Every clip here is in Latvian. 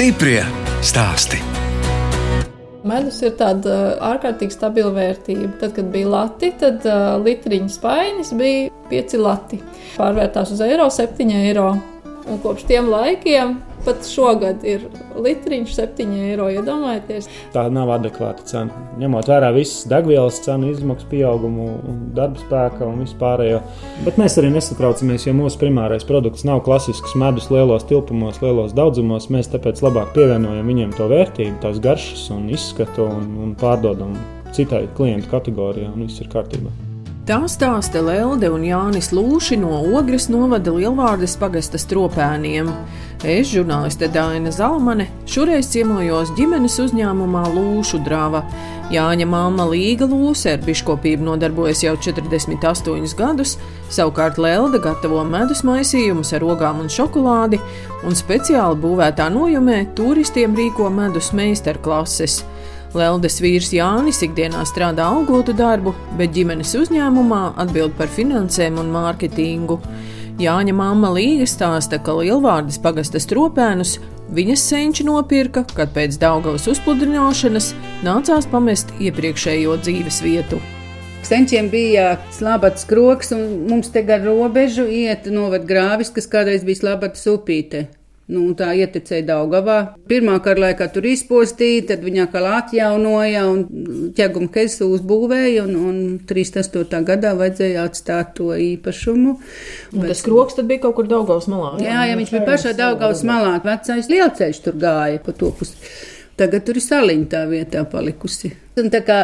Stiprie stāsti. Medus ir tāda ārkārtīgi stabila vērtība. Tad, kad bija lati, tad uh, litriņa spainis bija 5 lati. Pārvērtās uz eiro, 7 eiro. Un kopš tiem laikiem pat šogad ir litriņš 7 eiro. Iedomājieties, Tā nav adekvāta cena. Ņemot vērā visas degvielas cenu izmaksu pieaugumu, darba spēka un vispārējo. Bet mēs arī nesatraucamies, jo mūsu primārais produkts nav klasisks medus lielos tilpumos, lielos daudzumos. Mēs tāpēc labāk pievienojam viņiem to vērtību, tās garšas un izskatu un, un pārdodam citai klientu kategorijai, un viss ir kārtībā. Tā stāsta Lelde un Jānis Lūši no Ogres novada Lielvārdes pagasta stropēniem. Es, žurnāliste Dāna Zalmane, šoreiz ciemojos ģimenes uzņēmumā Lūšu drāva. Jāņa māma Līga Lūse ar biškopību nodarbojas jau 48 gadus, savukārt Lelde gatavo medus maisījumus ar ogām un šokolādi, un speciāli būvētā nojumē turistiem rīko medus meistarklases. Leldes vīrs Jānis ikdienā strādā augotu darbu, bet ģimenes uzņēmumā atbild par finansēm un mārketingu. Jāņa mamma Līga stāsta, ka Lielvārdas pagasta stropēnus viņas senči nopirka, kad pēc Daugavas uzpludināšanas nācās pamest iepriekšējo dzīves vietu. Senčiem bija slabats kroks, un mums te gar robežu iet novad grāvis, kas kādreiz bija slabats upīte. Nu, tā ietecēja Daugavā. Pirmā kara laikā tur izpostīja, tad viņa kā atjaunoja un ķeguma kesu uzbūvēja, un, un 38. gadā vajadzēja atstāt to īpašumu. Un tas kroks tad bija kaut kur Daugavas malā. Jā, jā viņš bija pašā Daugavas malā. Vecais lielceļš tur gāja pa to pusi. Tagad tur ir saliņa tā vietā palikusi. Un tā kā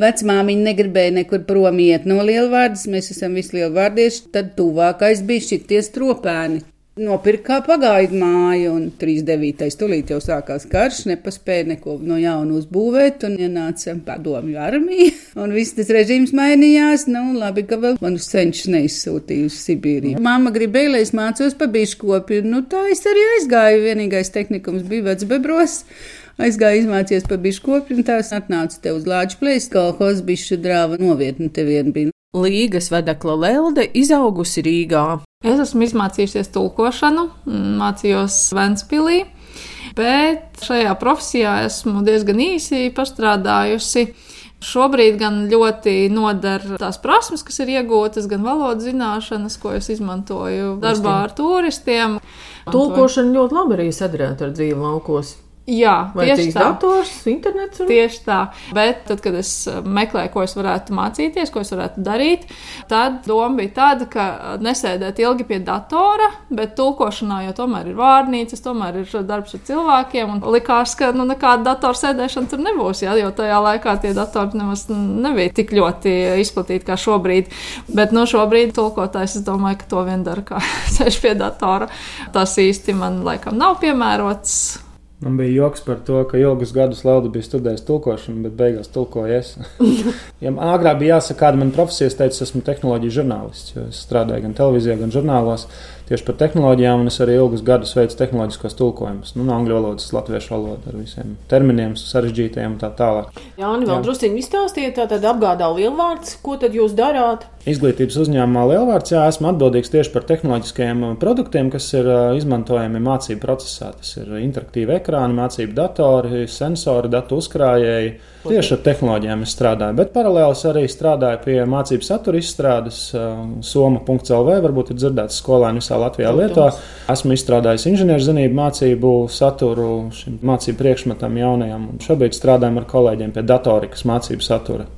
vecmāmiņa negribēja nekur prom iet no lielvārdas, mēs esam visi lielvārdieši, tad tuvākais bija šitie stropēni. Nopirka kā pagaidu māju, un 39. stulīt jau sākās karš, nepaspēja neko no jauna uzbūvēt, un ienāca padomju armija, un viss tas režīms mainījās, nu, labi, ka vēl manus senčus neizsūtīja uz Sibīriju. Mama gribēja, lai es mācos pa biškopi, nu, tā es arī aizgāju, vienīgais tehnikums bija vecbebros. Aizgāju izmācīties par biškopi, un tās atnāca te uz Lāču plēs, kolhoz bišu drāva novietni te vien bija. Līgas vedekla Lelde izaugusi Rīgā. es esmu izmācījusies tulkošanu, mācījos Ventspīlī. Bet šajā profesijā esmu diezgan īsi pastrādājusi. Šobrīd gan ļoti noder tās prasmes, kas ir iegūtas, gan valodas zināšanas, ko es izmantoju darbā ar turistiem. Tulkošana ļoti labi arī sadarbojas ar dzīvi laukos. Jā, Vai tieši tā. dators, internets? Un... Tieši tā. Bet tad, kad es meklēju, ko es varētu mācīties, ko es varētu darīt, tad doma bija tāda, ka nesēdēt ilgi pie datora, bet tulkošanā jau tomēr ir vārnīcas, tomēr ir darbs ar cilvēkiem. Un likās, ka nu, nekāda datora sēdēšana tur nebūs, jā, jo tajā laikā tie datori nemaz nebija tik ļoti izplatīti kā šobrīd. Bet no nu, šobrīd tulkotājs, es domāju, ka to vien dara, kā sēž pie datora. Tas īsti man laikam nav piemērots. Man bija joks par to, ka ilgus gadus Lauda bija studējis tulkošanu, bet beigās tulkoju es. ja man agrāk bija jāsaka, kāda man profesija, es teicu, esmu tehnoloģija žurnālists, es strādāju gan televīzijā, gan žurnālos tieši par tehnoloģijām, un es arī ilgus gadus veicu tehnoloģiskos tulkojumus. Nu, no angļu valodas, latviešu valodas ar visiem terminiem, sarežģītajiem un tā tālāk. Jā, un vēl druskuļi izstāstiet, tātad apgādā lielvārds, ko tad jūs darāt? Izglītības uzņēmumā Lielvārds, jā, esmu atbildīgs tieši par tehnoloģiskajiem produktiem, kas ir izmantojami mācību procesā. Tas ir interaktīvi ekrāni, mācību datori, sensori, datu uzkrājēji. Tieši ar tehnoloģijām es strādāju, bet paralēli arī strādāju pie mācību satura izstrādes. Soma.CLV varbūt ir dzirdēts skolēni visā Latvijā lieto. Esmu izstrādājis inženierzinātņu mācību saturu šim mācību priekšmetam jaunajam. Un šobrīd strādājam ar kolēģiem pie datorikas mācību satura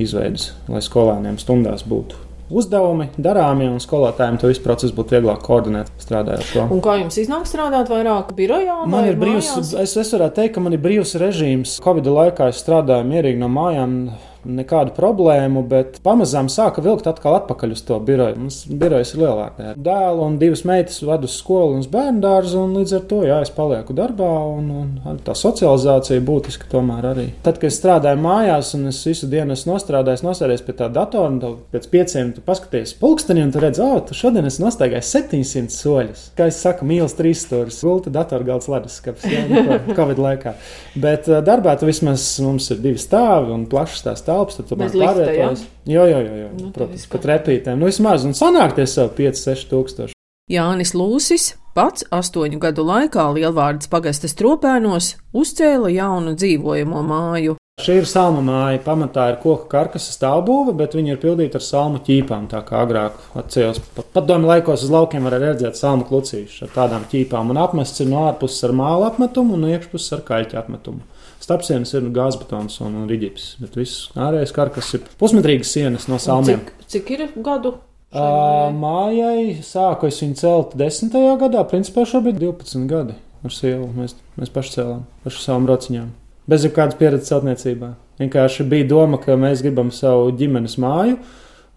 izveidas, lai skolēniem stundās būtu uzdevumi, darāmie, un skolotājiem to visu procesu būtu vieglāk koordinēt, strādājot to. Un kā jums iznāk strādāt vairāk birojā? Man ir brīvs, es, es varētu teikt, ka man ir brīvs režīms. Covid laikā es strādāju mierīgi no mājām. Nekādu problēmu, bet pamazām sāka vilkt atkal atpakaļ uz to biroju. Mums birojas ir lielākā. Dēls un divas meitas ved uz skolu un uz bērnu dārzu, un līdz ar to jā, es palieku darbā, un, un tā socializācija būtiska tomēr arī. Tad, kad es strādāju mājās, un es visu dienu esmu nostrādājis, nosēdies pie tā datora, un pēc pieciem tu paskaties pulksteni, un tu redz, oh, tu šodien esi nostaigājis 700 soļus. Kā es saku, mīlas trīs stūris, gulta, datorgalds, leduskapis, jā, nu, Covid laikā. Bet darbā tu vismaz mums ir divi stāvi un plašs tās telpas, tad tu man pārvietojies. Jā, jā, jā, jā. Nu, protams, pat repītēm. Nu, vismaz, un sanākties sev 5, 6 tūkstoši. Jānis Lūsis pats astoņu gadu laikā Lielvārdas pagasta stropēnos uzcēla jaunu dzīvojamo māju. Šī ir salma māja. Pamatā ir koka karkasa stāvbūve, bet viņa ir pildīta ar salmu ķīpām. Tā kā agrāk atceros, pat padomju laikos uz laukiem var redzēt salmu klucīšus ar tādām ķīpām. Un apmests ir no ārpuses ar māla apmetumu un no iekšpuses ar kaļķa apmetumu. Starpsienas ir gāzbetons un riģips, bet viss ārējais karkas ir pusmetrīgas sienas no salmiem. Cik, cik ir gadu? Uh, mājai sāku es viņu celt 10. gadā, principā šobrīd 12 gadi ar sievu. Mēs, mēs paši cēlām ar savām rociņām bez jebkādas pieredzes celtniecībā. Vienkārši bija doma, ka mēs gribam savu ģimenes māju.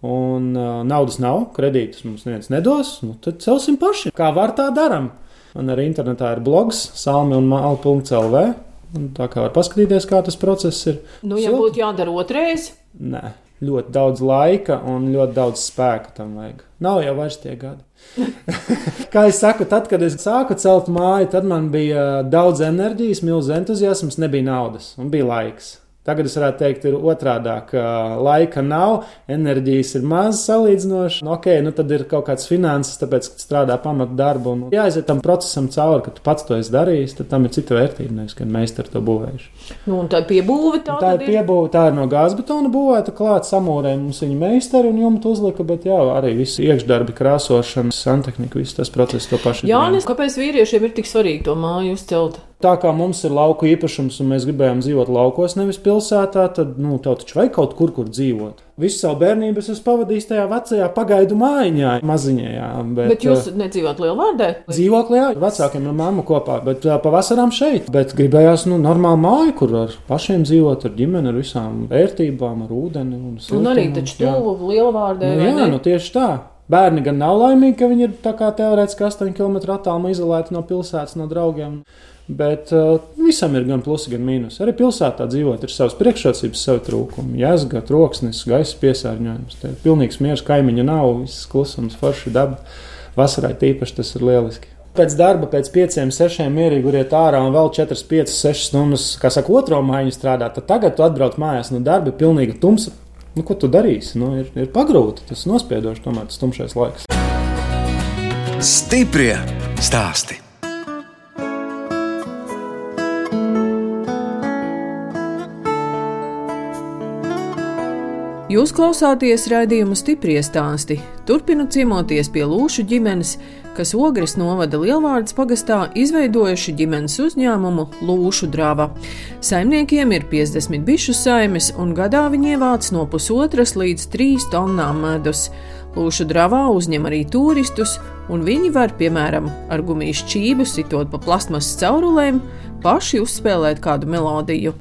Un uh, naudas nav, kredītus mums neviens nedos, nu tad celsim paši. Kā var tā darām? Man arī internetā ir blogs salmi un māla.lv. Tā kā var paskatīties, kā tas process ir. Nu, ja Silti. būtu jādara otrais, Nē, ļoti daudz laika un ļoti daudz spēka tam vajag. Nav jau vairs tie gadi. Kā jau saku, tad, kad es sāku celt māju, tad man bija daudz enerģijas, milzīgs entuziasms, nebija naudas un bija laiks. Tagad es varētu teikt, ir otrādi, ka laika nav, enerģijas ir maz salīdzinoši. Nu, ok, nu tad ir kaut kāds finanses, tāpēc, ka strādā pamatu darbu. Un jāiziet tam procesam cauri, ka tu pats to esi darījis, tad tam ir cita vērtība, nevis ka meistari to būvējuši. nu, tā piebūve tā, Tā tad ir piebūvēta, tā ir no gāzbetona būvēta, klāt samūrē mums viņa meistari un jumtu uzlika, bet jā, arī visi iekšdarbi, krāsošana, santehnika, viss tas process to pašu. Jānis, kāpēc vīriešiem ir tik svarīgi to māju uzcelt? Tā kā mums ir lauku īpašums un mēs gribējām dzīvot laukos, nevis pilsētā, tad, nu, tev taču vajag kaut kur, kur dzīvot. Visu savu bērnību es esmu pavadījis tajā vecajā pagaidu mājiņā, maziņajā. Bet, Bet jūs nedzīvot Lielvārdē? Dzīvoklī, jā, vecākiem un mammu kopā, bet uh, pavasarām šeit. Bet gribējās, nu, normālu māju, kur ar pašiem dzīvot, ar ģimeni, ar visām vērtībām, ar ūdeni un Un siltumu, arī taču tuvu Lielvārdē. Nu, jā, nu tieši tā. Bērni gan nav laimīgi, ka viņi ir tā kā teorētiski 8 km attālumā izolēti no pilsētas, no draugiem. Bet uh, visam ir gan plusi, gan mīnus. Arī pilsētā dzīvot ir savas priekšrocības, savi trūkumi. Jāsaka, troksnis, gaisa piesārņojums. Te ir pilnīgs miers, kaimiņa nav, viss klusums, forši daba. Vasarai tīpaši tas ir lieliski. Pēc darba, pēc pieciem, sešiem mierīgi uriet ārā un vēl 4, 5, 6 stundas, kā saka, otro mājiņu strādāt. Tad tagad tu atbrauc mājās no darba, ir pilnīgi tumsa. Nu, ko tu darīsi? Nu, ir, ir pagrūti, tas nospiedoši, tomēr tas tumšais laiks. Stiprie stāsti. Jūs klausāties raidījumu stipri stāstī. Turpinu ciemoties pie Lūšu ģimenes, kas Ogres novada Lielvārdas pagastā izveidojuši ģimenes uzņēmumu Lūšu drava. Saimniekiem ir 50 bišu saimes, un gadā viņi ievāc no pusotras līdz 3 tonnām medus. Lūšu dravā uzņem arī turistus, un viņi var, piemēram, ar gumijas čību sitot pa plasmasas caurulēm, paši uzspēlēt kādu melodiju.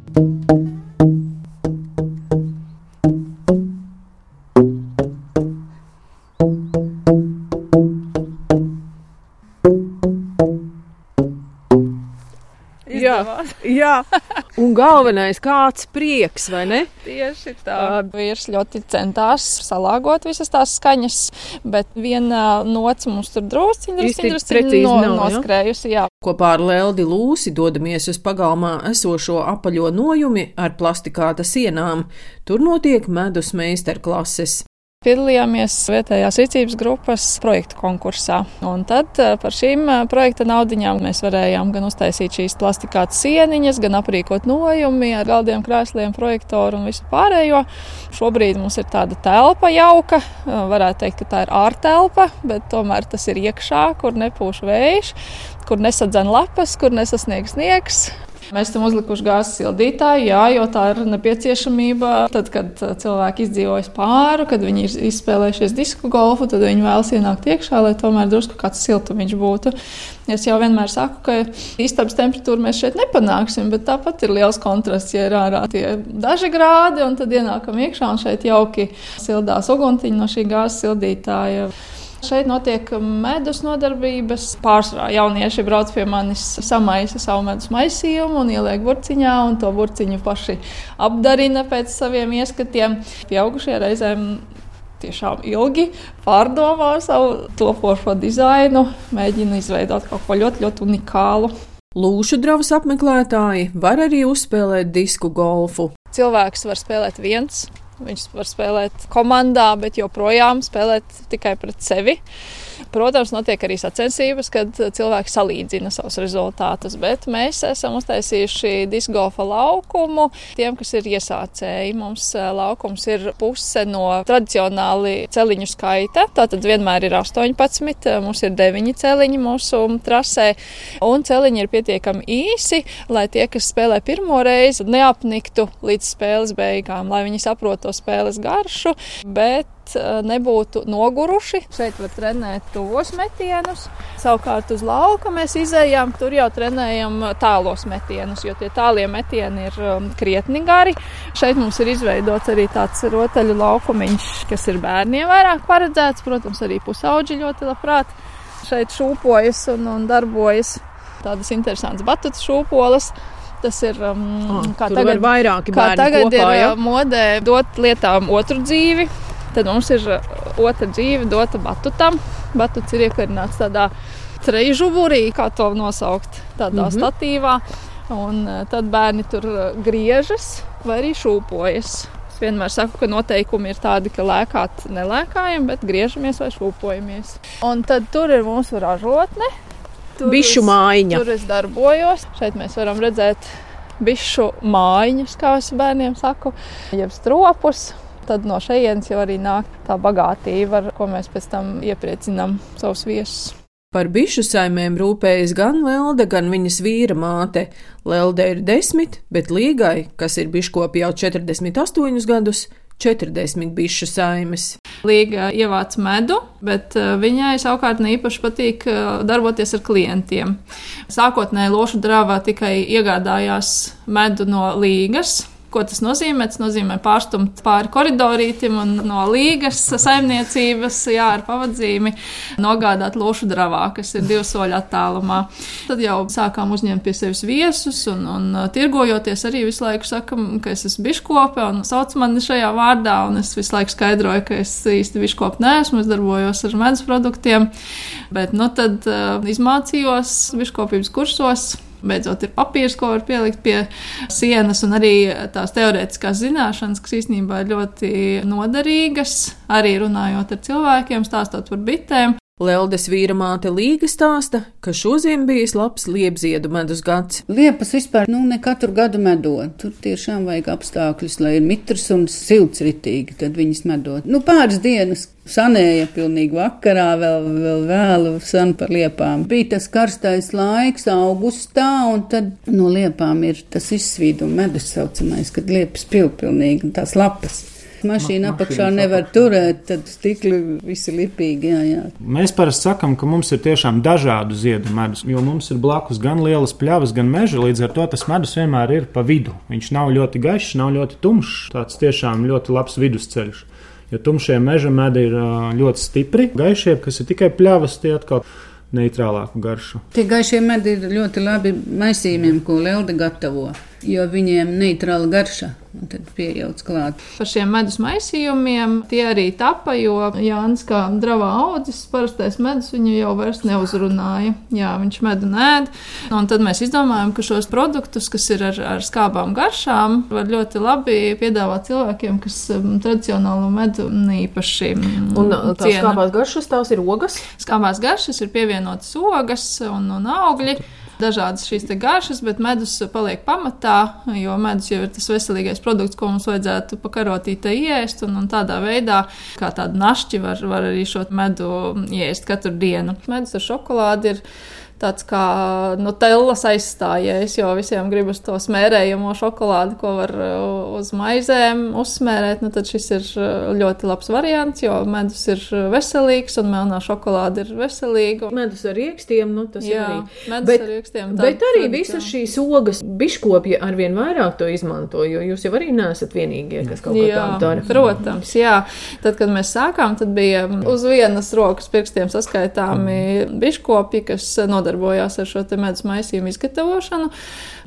Jā, jā, un galvenais kāds prieks, vai ne? Tieši tā. Vīrs ļoti centās salāgot visas tās skaņas, bet viena nots mums tur drusciņi, drusciņi, drusciņi no, nav, noskrējusi. Jā. Kopā ar Leldi Lūsi dodamies uz pagalmā esošo apaļo nojumi ar plastikāta sienām. Tur notiek medus meistarklases. Piedalījāmies vietējās rīcības grupas projektu konkursā. Un tad eh, par šīm eh, projekta naudiņām mēs varējām gan uztaisīt šīs plastikātas sieniņas, gan aprīkot nojumi ar galdiem, krēsliem, projektoru un visu pārējo. Šobrīd mums ir tāda telpa jauka, eh, varētu teikt, ka tā ir ārtelpa, bet tomēr tas ir iekšā, kur nepūš vējš, kur nesadzen lapas, kur nesasniegs sniegs. Mēs tam uzlikuši gāzes sildītāju, jā, jo tā ir nepieciešamība. Tad, kad uh, cilvēki izdzīvojas pāri, kad viņi ir izspēlējušies disku golfu, tad viņi vēlas ienākt iekšā, lai tomēr drusku kāds siltums būtu. Es jau vienmēr saku, ka istabas temperatūru mēs šeit nepanāksim, bet tāpat ir liels kontrasts, ja ir ārā tie daži grādi, un tad ienākam iekšā un šeit jauki sildās uguntiņi no šī gāzes sildītāja. Šeit notiek medus nodarbības. Pārsvarā jaunieši brauc pie manis, samaisa savu medus maisījumu un ieliek burciņā, un to burciņu paši apdarina pēc saviem ieskatiem. Pieaugušie reizēm tiešām ilgi pārdomā savu topošo dizainu, mēģina izveidot kaut ko ļoti, ļoti unikālu. Lūšu dravas apmeklētāji var arī uzspēlēt disku golfu. Cilvēks var spēlēt viens. Viņš var spēlēt komandā, bet joprojām spēlēt tikai pret sevi. Protams, notiek arī sacensības, kad cilvēki salīdzina savus rezultātus, bet mēs esam uztaisījuši disgolfa laukumu tiem, kas ir iesācēji. Mums laukums ir puse no tradicionāli celiņu skaita. Tātad vienmēr ir 18, mums ir 9 celiņi mūsu trasē, un celiņi ir pietiekami īsi, lai tie, kas spēlē pirmo reizi, neapniktu līdz spēles beigām, lai viņi saprotu to spēles garšu. Bet nebūtu noguruši. Šeit var trenēt tuvos metienus. Savukārt uz lauka mēs izējām, tur jau trenējam tālos metienus, jo tie tālie metieni ir krietni gari. Šeit mums ir izveidots arī tāds rotaļu laukumiņš, kas ir bērniem vairāk paredzēts. Protams, arī pusauģi ļoti labprāt šeit šūpojas un, un darbojas. Tādas interesantas batutu šūpoles. Tas ir um, oh, kā tagad, vairāki kā tagad kopā, ir ja? modē dot lietām otru dzīvi. Tad mums ir otra dzīve dota batutam. Batuts ir iekarināts tādā treju žuburī, kā to nosaukt, tādā mm -hmm. statīvā. Un tad bērni tur griežas vai arī šūpojas. Es vienmēr saku, ka noteikumi ir tādi, ka lēkāt nelēkājam, bet griežamies vai šūpojamies. Un tad tur ir mūsu ražotne. Tur bišu mājiņa. Tur es darbojos. Šeit mēs varam redzēt bišu mājiņas, kā es bērniem saku, jeb stropus tad no šejienes jau arī nāk tā bagātība, ar ko mēs pēc tam iepriecinām savus viesus. Par bišu saimēm rūpējas gan Lelde, gan viņas vīra māte. Lelde ir desmit, bet Līgai, kas ir biškopi jau 48 gadus, 40 bišu saimes. Līga ievāc medu, bet uh, viņai savukārt neīpaši patīk uh, darboties ar klientiem. Sākotnēji lošu drāvā tikai iegādājās medu no līgas, Ko tas nozīmē? Tas nozīmē pārstumt pāri koridorītim un no līgas saimniecības, jā, ar pavadzīmi nogādāt lošu dravā, kas ir divu soļu attālumā. Tad jau sākām uzņemt pie sevis viesus un, un uh, tirgojoties arī visu laiku sakam, ka es esmu biškope un sauc mani šajā vārdā, un es visu laiku skaidroju, ka es īsti biškope neesmu, es darbojos ar medus produktiem, bet nu tad uh, izmācījos biškopības kursos Beidzot, ir papīrs, ko var pielikt pie sienas, un arī tās teorētiskās zināšanas, kas īstenībā ir ļoti noderīgas, arī runājot ar cilvēkiem, stāstot par bitēm. Leldes vīra māte Līga stāsta, ka šodien bijis labs liepziedu medus gads. Liepas vispār nu, ne katru gadu medot. Tur tiešām vajag apstākļus, lai ir mitrs un silts ritīgi, tad viņas medot. Nu, pāris dienas sanēja pilnīgi vakarā, vēl, vēl vēlu san par liepām. Bija tas karstais laiks augustā, un tad no liepām ir tas izsvīduma medus saucamais, kad liepas pilnīgi un tās lapas. Mašīna apakšā nevar apakšā. turēt, tad stikli visi lipīgi. Jā, jā. Mēs parasti sakām, ka mums ir tiešām dažādu ziedu medus, jo mums ir blakus gan lielas pļavas, gan meža. Līdz ar to tas medus vienmēr ir pa vidu. Viņš nav ļoti gaišs, nav ļoti tumšs. Tāds tiešām ļoti labs vidusceļš. Jo tumšie meža medi ir ļoti stipri, gaišie, kas ir tikai pļavas, tie atkal neitrālāku garšu. Tie gaišie medi ir ļoti labi maisījumiem, ko Lelde gatavo jo viņiem neitrāla garša. Tad pieejauc klāt. Par šiem medus maisījumiem tie arī tapa, jo Jānis kā dravā audzis, parastais medus viņu jau vairs neuzrunāja. Jā, viņš medu nēd. Un tad mēs izdomājām, ka šos produktus, kas ir ar, ar skābām garšām, var ļoti labi piedāvāt cilvēkiem, kas um, tradicionālo medu īpaši mm, Un uh, tās ciena. skābās garšas, tās ir ogas? Skābās garšas ir pievienotas ogas un, un augļi dažādas šīs garšas, bet medus paliek pamatā, jo medus jau ir tas veselīgais produkts, ko mums vajadzētu pakarotītē iest. Un, un tādā veidā, kā tādu našķi, var, var arī šo medu iest katru dienu. Medus ar šokolādi ir tāds kā Nutellas aizstājējs, jo visiem gribas to smērējamo šokolādi, ko var uh, uz maizēm uzsmērēt. Nu, tad šis ir uh, ļoti labs variants, jo medus ir veselīgs un melnā šokolāde ir veselīga. Medus ar riekstiem, nu tas Jā, arī. Medus bet, ar riekstiem. Tā, bet arī visas šīs ogas biškopji arvien vairāk to izmanto, jo jūs jau arī neesat vienīgie, kas kaut ko tādu dara. Protams, jā. Tad, kad mēs sākām, tad bija uz vienas rokas pirkstiem saskaitāmi biškopji, kas nodarbojās nodarbojās ar šo medus maisījumu izgatavošanu.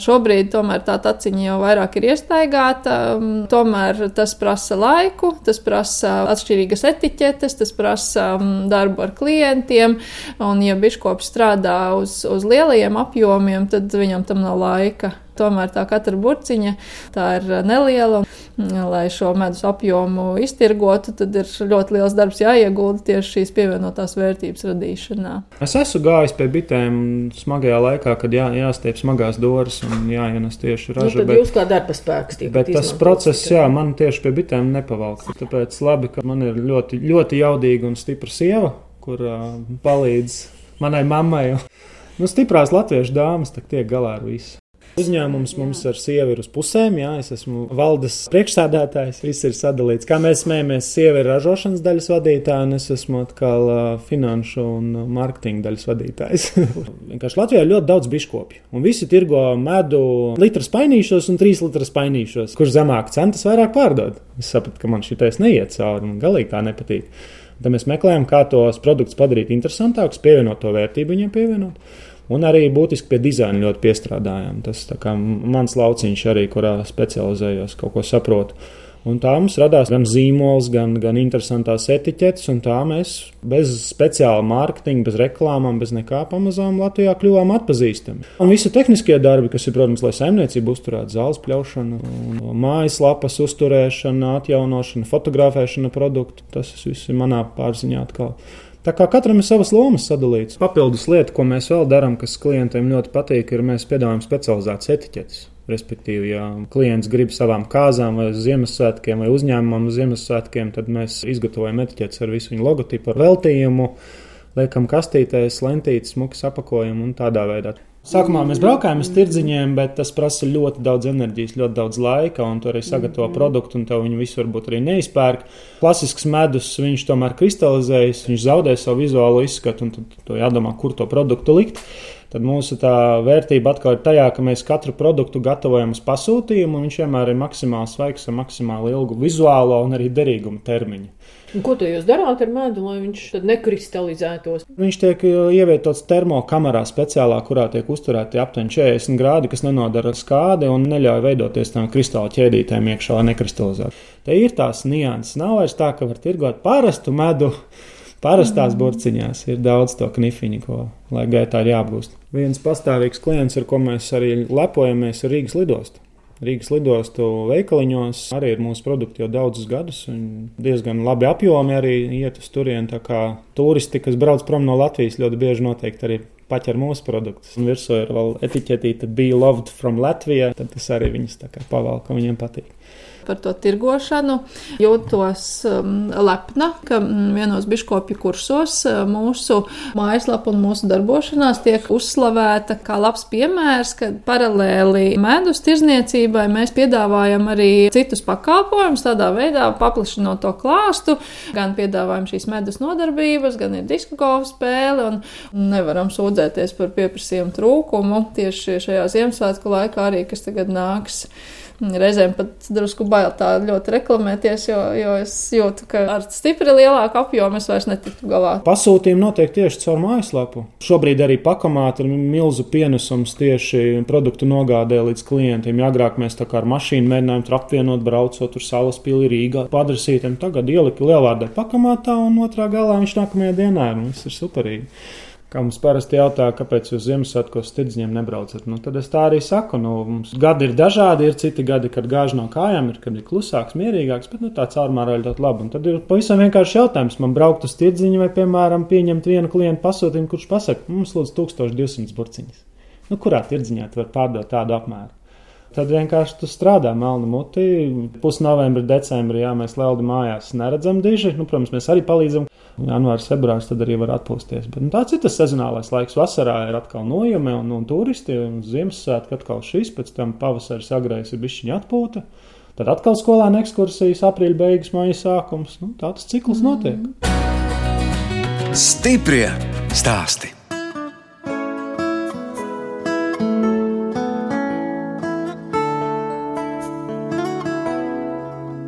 Šobrīd tomēr tā taciņa jau vairāk ir iestaigāta, um, tomēr tas prasa laiku, tas prasa atšķirīgas etiķetes, tas prasa um, darbu ar klientiem, un ja biškops strādā uz, uz lielajiem apjomiem, tad viņam tam nav laika. Tomēr tā katra burciņa tā ir neliela. Lai šo medus apjomu iztirgotu, tad ir ļoti liels darbs jāiegulda tieši šīs pievienotās vērtības radīšanā. Es esmu gājis pie bitēm smagajā laikā, kad jā, jāstiep smagās dūris un jāienes tieši raža. Nu, tad bet, jūs kā darba spēks tiek. Bet tas process, jā, man tieši pie bitēm nepavalk. Tāpēc labi, ka man ir ļoti, ļoti jaudīga un stipra sieva, kur uh, palīdz manai mammai. Nu, stiprās latviešu dāmas tiek galā ar visu. Uzņēmums mums ar sievu ir uz pusēm, jā, es esmu valdes priekšsādātājs, viss ir sadalīts. Kā mēs smējamies, sieva ir ražošanas daļas vadītāja, un es esmu atkal uh, finanšu un mārketinga daļas vadītājs. Vienkārši Latvijā ir ļoti daudz biškopju, un visi tirgo medu litras painīšos un trīs litras painīšos, kurš zemāk centas vairāk pārdod. Es sapratu, ka man šitais neiet cauri, man galīgi tā nepatīk. Tad mēs meklējam, kā tos produktus padarīt interesantākus, pievienot to vērtību viņiem pievienot. Un arī būtiski pie dizaina ļoti piestrādājām. Tas ir mans lauciņš, arī, kurā specializējos, kaut ko saprotu. Un tā mums radās gan zīmols, gan, gan interesantās etiķetes, un tā mēs bez speciāla mārketinga, bez reklāmām, bez nekā pamazām Latvijā kļuvām atpazīstami. Un visi tehniskie darbi, kas ir, protams, lai saimniecība uzturētu zāles pļaušanu, mājaslapas uzturēšana, atjaunošana, fotografēšana produktu, tas viss ir manā pārziņā atkal. Tā kā katram ir savas lomas sadalītas. Papildus lieta, ko mēs vēl darām, kas klientiem ļoti patīk, ir mēs piedāvājam specializētas etiķetes. Respektīvi, ja klients grib savām kāzām, vai Ziemassvētkiem, vai uzņēmumam Ziemassvētkiem, tad mēs izgatavojam etiķetes ar visu viņu logotipu, ar veltījumu, liekam kastītēs, lentītes, smukas apakojumu un tādā veidā. Sākumā mēs braukājām uz tirdziņiem, bet tas prasa ļoti daudz enerģijas, ļoti daudz laika, un tur arī sagatavo mm. produktu, un tev viņu visu varbūt arī neizpērk. Klasisks medus, viņš tomēr kristalizējas, viņš zaudē savu vizuālo izskatu, un tad to jādomā, kur to produktu likt. Tad mūsu tā vērtība atkal ir tajā, ka mēs katru produktu gatavojam uz pasūtījumu, un viņš vienmēr ir maksimāli svaigs ar maksimāli ilgu vizuālo un arī derīgumu termiņu. Un ko jūs darāt ar medu, lai viņš nekristalizētos? Viņš tiek uh, ievietots termokamerā speciālā, kurā tiek uzturēti aptuveni 40 grādi, kas nenodara skādi un neļauj veidoties tām kristāla ķēdītēm iekšā, lai nekristalizētu. Te ir tās nianses. Nav vairs tā, ka var tirgot parastu medu. Parastās burciņās ir daudz to knifiņu, ko lai gaitā ir jāapgūst. Viens pastāvīgs klients, ar ko mēs arī lepojamies, ir Rīgas lidosta. Rīgas lidostu veikaliņos arī ir mūsu produkti jau daudzus gadus. Diezgan labi apjomi arī iet uz turieni. Tā kā turisti, kas brauc prom no Latvijas, ļoti bieži noteikti arī paķer mūsu produktus. Un virsū ir vēl etiķetīta, be loved from Latvija. Tad tas arī viņus pavēl, ka viņiem patīk par to tirgošanu. Jūtos um, lepna, ka mm, vienos biškopju kursos uh, mūsu mājaslapa un mūsu darbošanās tiek uzslavēta kā labs piemērs, ka paralēli medus tirzniecībai mēs piedāvājam arī citus pakalpojumus, tādā veidā paplašinot to klāstu. Gan piedāvājam šīs medus nodarbības, gan ir disku golfa spēle, un nevaram sūdzēties par pieprasījumu trūkumu tieši šajā Ziemassvētku laikā arī, kas tagad nāks. Reizēm pat drusku bail tā ļoti reklamēties, jo, jo es jūtu, ka ar stipri lielāku apjomu es vairs netiktu galā. Pasūtījumi notiek tieši caur mājaslapu. Šobrīd arī pakamāta ir milzu pienesums tieši produktu nogādē līdz klientiem. Ja agrāk mēs tā kā ar mašīnu mēģinājām tur apvienot, braucot uz salas pili Rīgā, padrasītiem, tagad ielika lielvārdē pakamātā un otrā galā viņš nākamajā dienā ir. Viss ir superīgi. Kā mums parasti jautā, kāpēc jūs Ziemassvētkos tirdziņiem nebraucat? Nu, tad es tā arī saku. Nu, mums gadi ir dažādi, ir citi gadi, kad gāž no kājām, ir, kad ir klusāks, mierīgāks, bet nu, tā caurmērā ir ļoti labi. Un tad ir pavisam vienkārši jautājums, man braukt uz tirdziņu vai, piemēram, pieņemt vienu klientu pasūtījumu, kurš pasaka, mums lūdzu 1200 burciņas. Nu, kurā tirdziņā tu vari pārdot tādu apmēru? Tad vienkārši tu strādā melnu muti. Pusnovembrī, decembrī, jā, mēs lēldi mājās neredzam diži. Nu, protams, mēs arī palīdzam. Janvārs, februāris tad arī var atpūsties. Bet, nu, tāds ir tas sezonālais laiks. Vasarā ir atkal nojumi un, un turisti, un Ziemassvētku atkal šis, pēc tam pavasaris agrais ir bišķiņa atpūta. Tad atkal skolēna ekskursijas, aprīļa beigas, maija sākums. Nu, tāds cikls notiek. Stiprie stāstī!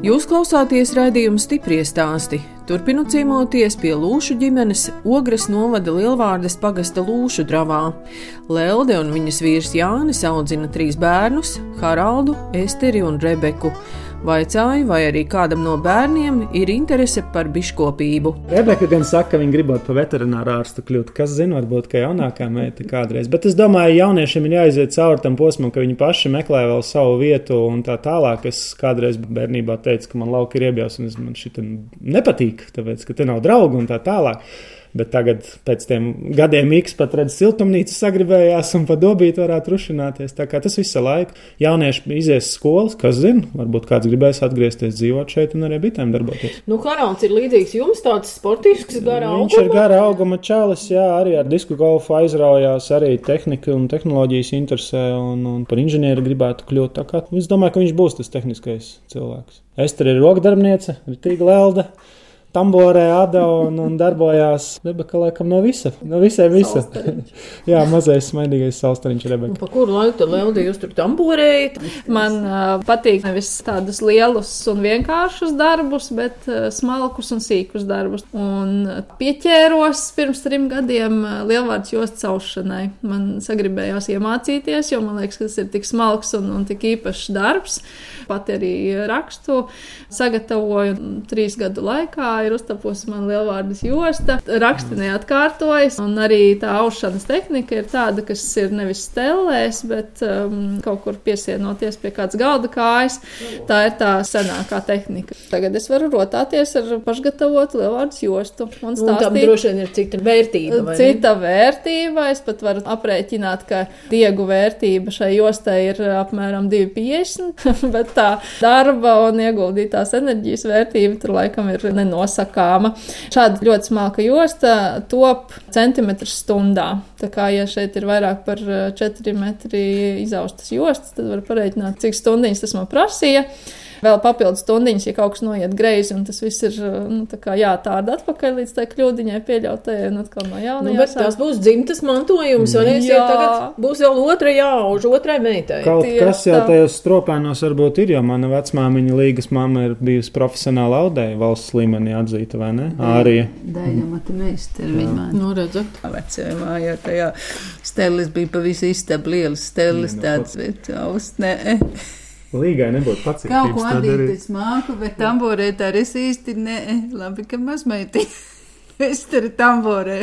Jūs klausāties raidījuma stipri stāstī. Turpinot ciemoties pie Lūšu ģimenes Ogres novada Lielvārdes pagasta Lūšu dravā. Lelde un viņas vīrs Jānis audzina trīs bērnus - Haraldu, Esteri un Rebeku. Vaicāju, vai arī kādam no bērniem ir interese par biškopību. Rebeka gan saka, ka viņa gribot par veterināru ārstu kļūt. Kas zina, varbūt, ka jaunākā meita kādreiz. Bet es domāju, jauniešiem ir jāiziet cauri tam posmam, ka viņi paši meklē vēl savu vietu un tā tālāk. Es kādreiz bērnībā teicu, ka man lauka ir iebies un man šī nepatīk, tāpēc, ka te nav draugu un tā tālāk. Bet tagad, pēc tam gadiem, X pat redz, siltumnīca sagribējās un pa dobīt varētu rušināties. Tā kā tas visu laiku jaunieši izies skolas, kas zina, varbūt kāds gribēs atgriezties dzīvot šeit un arī bitēm darboties. Nu, Karons ir līdzīgs jums, tāds sportisks, gara auguma. Viņš ir gara auguma čalis, jā, arī ar disku golfu aizraujās, arī tehnika un tehnoloģijas interesē un, un par inženieri gribētu kļūt. Tā kā es domāju, ka viņš būs tas tehniskais cilvēks. Ester ir rokdarbniece, tīkla lelda tamborē ada un, un darbojās Rebeka laikam no visa. No visai visa. Jā, mazais smaidīgais salstariņš Rebeka. Pa kuru laiku tad Leldī jūs tur tamborējat? Man uh, patīk nevis tādus lielus un vienkāršus darbus, bet uh, smalkus un sīkus darbus. Un pieķēros pirms trim gadiem lielvārds josts aušanai. Man sagribējās iemācīties, jo man liekas, ka tas ir tik smalks un, un tik īpašs darbs. Pat arī rakstu sagatavoju trīs gadu laikā ir uztapusi man lielvārdas josta. Raksti neatkārtojas, un arī tā aušanas tehnika ir tāda, kas ir nevis stelēs, bet um, kaut kur piesienoties pie kādas galda kājas. Tā ir tā senākā tehnika. Tagad es varu rotāties ar pašgatavotu lielvārdas jostu un stāstīt. Un tam droši vien ir cita vērtība. Cita vērtība. Es pat varu aprēķināt, ka diegu vērtība šai jostai ir apmēram 2,50, bet tā darba un ieguldītās enerģijas vērtība tur laikam ir nenosakāma nosakāma. Šāda ļoti smalka josta top centimetrus stundā. Tā kā, ja šeit ir vairāk par 4 eh, metri izaustas jostas, tad var pareiķināt, cik stundiņas tas man prasīja vēl papildus stundiņas, ja kaut kas noiet greizi, un tas viss ir nu, jātāda atpakaļ līdz tai kļūdiņai pieļautajai, un atkal no jauna. Nu, bet tas būs dzimtas mantojums, un es jau tagad būs vēl otra jāauž otrai meitai. Kaut Tieši kas jau tajos stropēnos varbūt ir, jo mana vecmāmiņa līgas mamma ir bijusi profesionāla audēja valsts līmenī atzīta, vai ne? Ārija. Daļa mata meistara viņa. Nu, redzat. Vecajā mājā tajā stelis bija pa visu istabu lielas stelis tāds, bet aust, ne. Līgai nebūtu pats. Kaut ko adīt es māku, bet tamborēt arī es īsti ne. Labi, ka mazmeiti. es tur tamborē.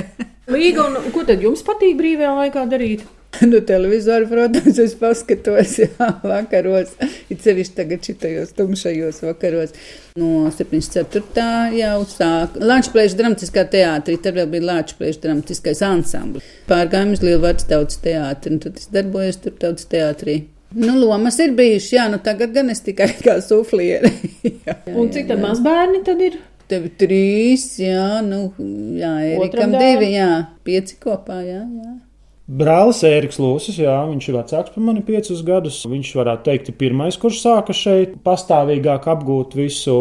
Līga, un ko tad jums patīk brīvajā laikā darīt? Nu, televizoru, protams, es paskatos, jā, vakaros, it sevišķi tagad šitajos tumšajos vakaros. No 74. jau sāk Lāčplēša dramatiskā teātrī, tad vēl bija Lāčplēša dramatiskais ansamblis. Pārgājām uz Lielvārds tautas teātri, un tad es darbojos tur tautas teātrī. Nu, lomas ir bijušas, jā, nu tagad gan es tikai kā suflieri. un cik tad mazbērni tad ir? Tev trīs, jā, nu, jā, Erikam divi, jā, pieci kopā, jā, jā. Brālis Ēriks Lūsis, jā, viņš ir vecāks par mani piecus gadus. Viņš varētu teikt, ir pirmais, kurš sāka šeit pastāvīgāk apgūt visu,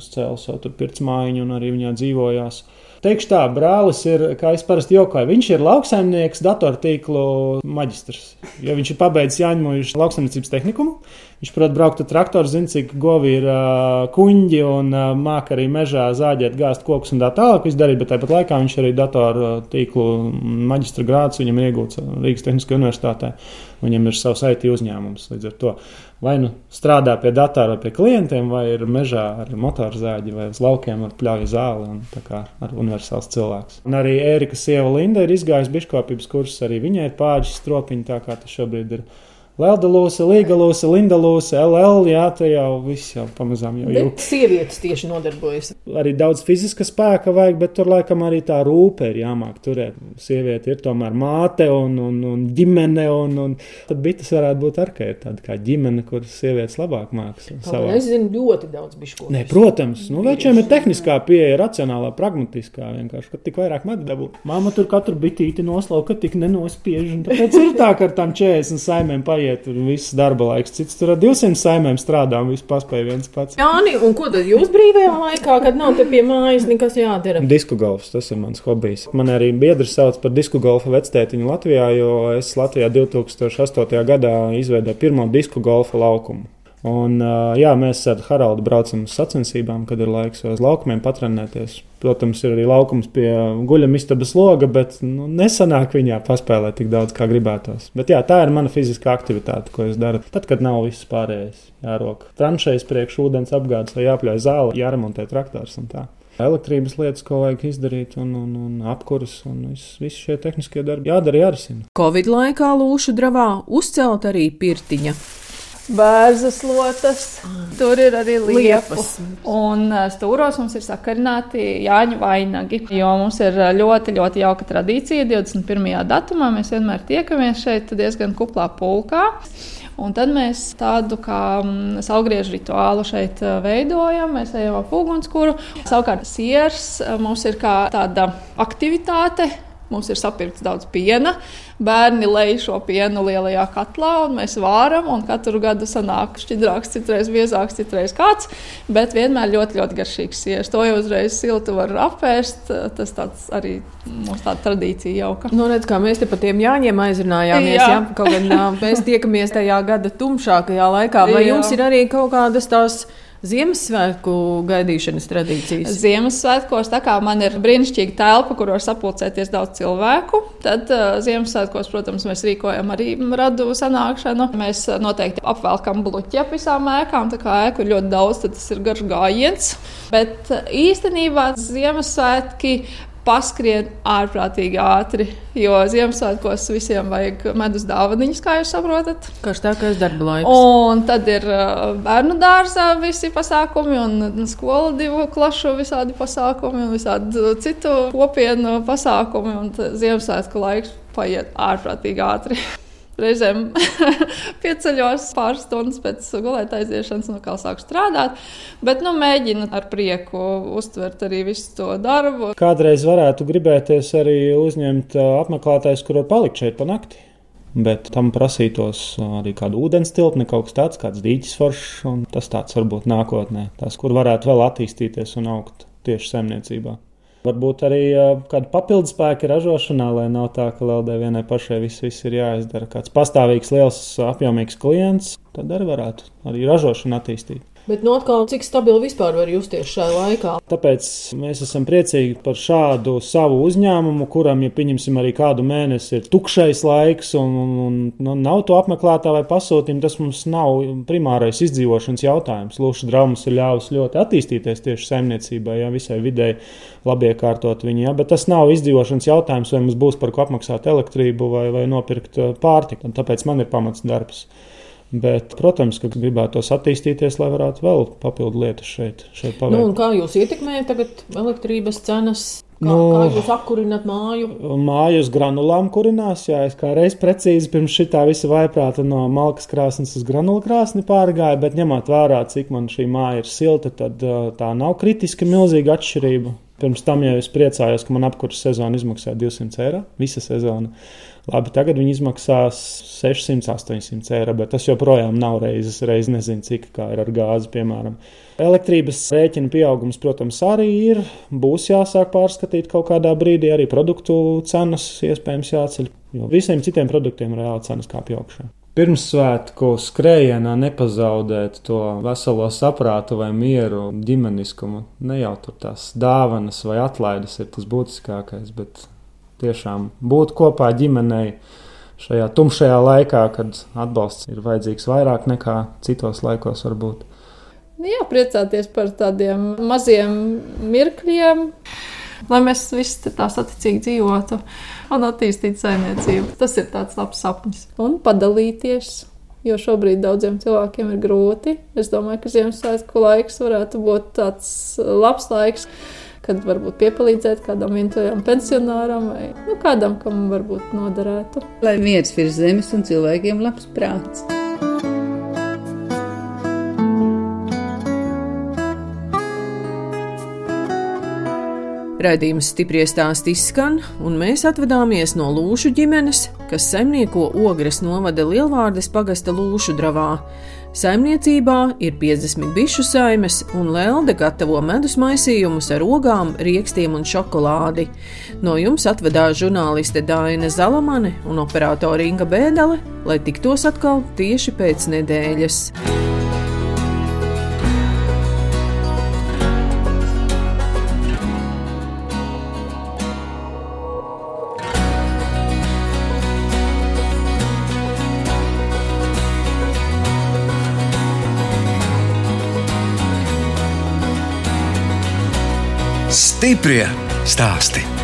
uzcēla savu tur pirtsmājiņu un arī viņā dzīvojās. Teikšu tā, brālis ir, kā es parasti jautāju, viņš ir lauksaimnieks, datortīklu maģistrs. Jo viņš ir pabeidzis Jāņmojušu lauksaimniecības tehnikumu. Viņš prot braukt ar traktoru, zina, cik govi ir uh, kuņģi un uh, māca arī mežā zāģēt, gāzt kokus un tā tālāk. Viņš darīja, bet tāpat laikā viņš arī datoru tīklu maģistra grāds viņam iegūts Rīgas Tehniskajā universitātē. Viņam ir savs IT uzņēmums līdz ar to. Vai nu strādā pie datora, pie klientiem, vai ir mežā ar motorzāģi, vai uz laukiem ar pļauju zāli. Un, kā ar universāls cilvēks. Un arī Ērika sieva Linda ir izgājusi biškopības kursus, arī viņai ir pārģis stropiņi, tā kā tas šobrīd ir Leldalūsa, Līgalūsa, Lindalūsa, LL, jā, tā jau viss jau pamazām jau ir. Sievietes tieši nodarbojas. Arī daudz fiziska spēka vajag, bet tur laikam arī tā rūpe ir jāmāk turēt. Sieviete ir tomēr māte un, un, un ģimene, un, un tad bites varētu būt ar, ka ir tāda kā ģimene, kuras sievietes labāk māks. Es zinu ļoti daudz bišķu. Nē, protams, nu večiem ir tehniskā pieeja, racionālā, pragmatiskā vienkārši, ka tik vairāk med dabūt. Māma tur katru bitīti noslauka, tik nenospiež, un tāpēc ir tā, ka ar tām 40 saimēm paiet jāiet, tur viss darba laiks. Cits tur ar 200 saimēm strādā un viss paspēja viens pats. Jā, un ko tad jūs brīvajā laikā, kad nav te pie mājas nekas jādara? Disku golfs, tas ir mans hobijs. Man arī biedrs sauc par disku golfa vectētiņu Latvijā, jo es Latvijā 2008. gadā izveidoju pirmo disku golfa laukumu. Un, jā, mēs ar Haraldu braucam uz sacensībām, kad ir laiks uz laukumiem patrenēties. Protams, ir arī laukums pie guļamistabas loga, bet nu, nesanāk viņā paspēlēt tik daudz, kā gribētos. Bet jā, tā ir mana fiziskā aktivitāte, ko es daru. Tad, kad nav viss pārējais, jārok tranšējas priekš ūdens apgādes, vai jāpļauj zāle, jāremontē traktors un tā. Elektrības lietas, ko vajag izdarīt, un, un, un apkurss, un visi vis šie tehniskie darbi jādara, jārisina. Covid laikā Lūšu dravā uzcelt arī pirtiņa bērnas lotas, tur ir arī liepas. Un stūros mums ir sakarināti Jāņu vainagi, jo mums ir ļoti, ļoti jauka tradīcija. 21. datumā mēs vienmēr tiekamies šeit diezgan kuplā pulkā. Un tad mēs tādu kā salgriežu rituālu šeit veidojam. Mēs ejam ap ugunskura. Savukārt, siers mums ir kā tāda aktivitāte, Mums ir sapirkts daudz piena, bērni lej šo pienu lielajā katlā, un mēs vāram. Un katru gadu sanāk šķidrāks, citreiz biezāks, citreiz kāds. Bet vienmēr ļoti, ļoti garšīgs sieras. To jau uzreiz siltu var apēst. Tas arī mums tāda tradīcija jauka. Nu, redz, kā mēs te par tiem jāņem aizrunājāmies. Jā. Jā, kaut gan mēs tiekamies tajā gada tumšākajā laikā. Vai jā. jums ir arī kaut kādas tās? Ziemassvētku gaidīšanas tradīcijas? Ziemassvētkos, tā kā man ir brīnišķīga telpa, kur var sapulcēties daudz cilvēku, tad uh, Ziemassvētkos, protams, mēs rīkojam arī radu sanākšanu. Mēs noteikti apvelkam bluķi ap visām ēkām, tā kā ēku ir ļoti daudz, tad tas ir garš gājiens. Bet īstenībā Ziemassvētki paskrien ārprātīgi ātri. Jo Ziemassvētkos visiem vajag medus dāvaniņas, kā jūs saprotat. Karstākais darba laiks. Un tad ir uh, bērnu dārzā visi pasākumi, un skola divu klašu visādi pasākumi, un visādi citu kopienu pasākumi. Un Ziemassvētku laiks paiet ārprātīgi ātri. Reizēm pieceļos pāris stundas pēc gulēt aiziešanas, no kā sāku strādāt. Bet nu, mēģinu ar prieku uztvert arī visu to darbu. Kādreiz varētu gribēties arī uzņemt apmeklētājus, kur var palikt šeit pa nakti. Bet tam prasītos arī kādu ūdens tilpni, kaut kas tāds, kāds dīķis foršs. Tas tāds varbūt nākotnē, tas, kur varētu vēl attīstīties un augt tieši saimniecībā. Varbūt arī kāda papildus spēka ražošanā, lai nav tā, ka LD vienai pašai viss, viss ir jāizdara. Kāds pastāvīgs, liels, apjomīgs klients, tad arī varētu arī ražošanu attīstīt. Bet no nu, atkal, cik stabili vispār var justies šajā laikā? Tāpēc mēs esam priecīgi par šādu savu uzņēmumu, kuram, ja pieņemsim arī kādu mēnesi, ir tukšais laiks un, un, un nu, nav to apmeklētā vai pasūtījumu, tas mums nav primārais izdzīvošanas jautājums. Lūšu draumas ir ļāvis ļoti attīstīties tieši saimniecībai, ja visai videi labi iekārtot viņu, ja, bet tas nav izdzīvošanas jautājums, vai mums būs par ko apmaksāt elektrību vai, vai nopirkt pārtiku. Tāpēc man ir pamats darbs. Bet, protams, ka gribētos attīstīties, lai varētu vēl papildu lietas šeit, šeit paveikt. Nu, kā jūs ietekmējat tagad elektrības cenas? Kā, nu, kā jūs apkurināt māju? Māju uz granulām kurinās, jā, es kā reiz precīzi pirms šitā visa vaiprāta no malkas krāsnes uz granulu krāsni pārgāju, bet ņemot vērā, cik man šī māja ir silta, tad tā nav kritiski milzīga atšķirība. Pirms tam jau es priecājos, ka man apkurss sezona izmaksā 200 eiro, visa sezona. Labi, tagad viņi izmaksās 600, 800 eiro, bet tas joprojām nav reizes, reizes nezinu, cik kā ir ar gāzi, piemēram. Elektrības rēķina pieaugums, protams, arī ir. Būs jāsāk pārskatīt kaut kādā brīdī, arī produktu cenas iespējams jāceļ, jo visiem citiem produktiem reāli cenas kāpj augšā. Pirmsvētku skrējienā nepazaudēt to veselo saprātu vai mieru, ģimeniskumu. Ne jau tur tās dāvanas vai atlaides ir tas būtiskākais, bet tiešām būt kopā ģimenei šajā tumšajā laikā, kad atbalsts ir vajadzīgs vairāk nekā citos laikos varbūt. Nu jā, priecāties par tādiem maziem mirkļiem, lai mēs visi tā saticīgi dzīvotu un attīstītu saimniecību. Tas ir tāds labs sapnis. Un padalīties, jo šobrīd daudziem cilvēkiem ir grūti. Es domāju, ka Ziemassvētku laiks varētu būt tāds labs laiks kad varbūt piepalīdzēt kādam vientuļam pensionāram vai nu, kādam, kam varbūt noderētu. Lai miers virs zemes un cilvēkiem labs prāts. Raidījums stipri stāst izskan, un mēs atvadāmies no Lūšu ģimenes, kas saimnieko Ogres novada Lielvārdes pagasta Lūšu dravā. Saimniecībā ir 50 bišu saimes, un Lelde gatavo medus maisījumus ar ogām, rīkstiem un šokolādi. No jums atvedās žurnāliste Dāna Zalamane un operātore Inga Bēdele, lai tiktos atkal tieši pēc nedēļas. Stiprie stāsti.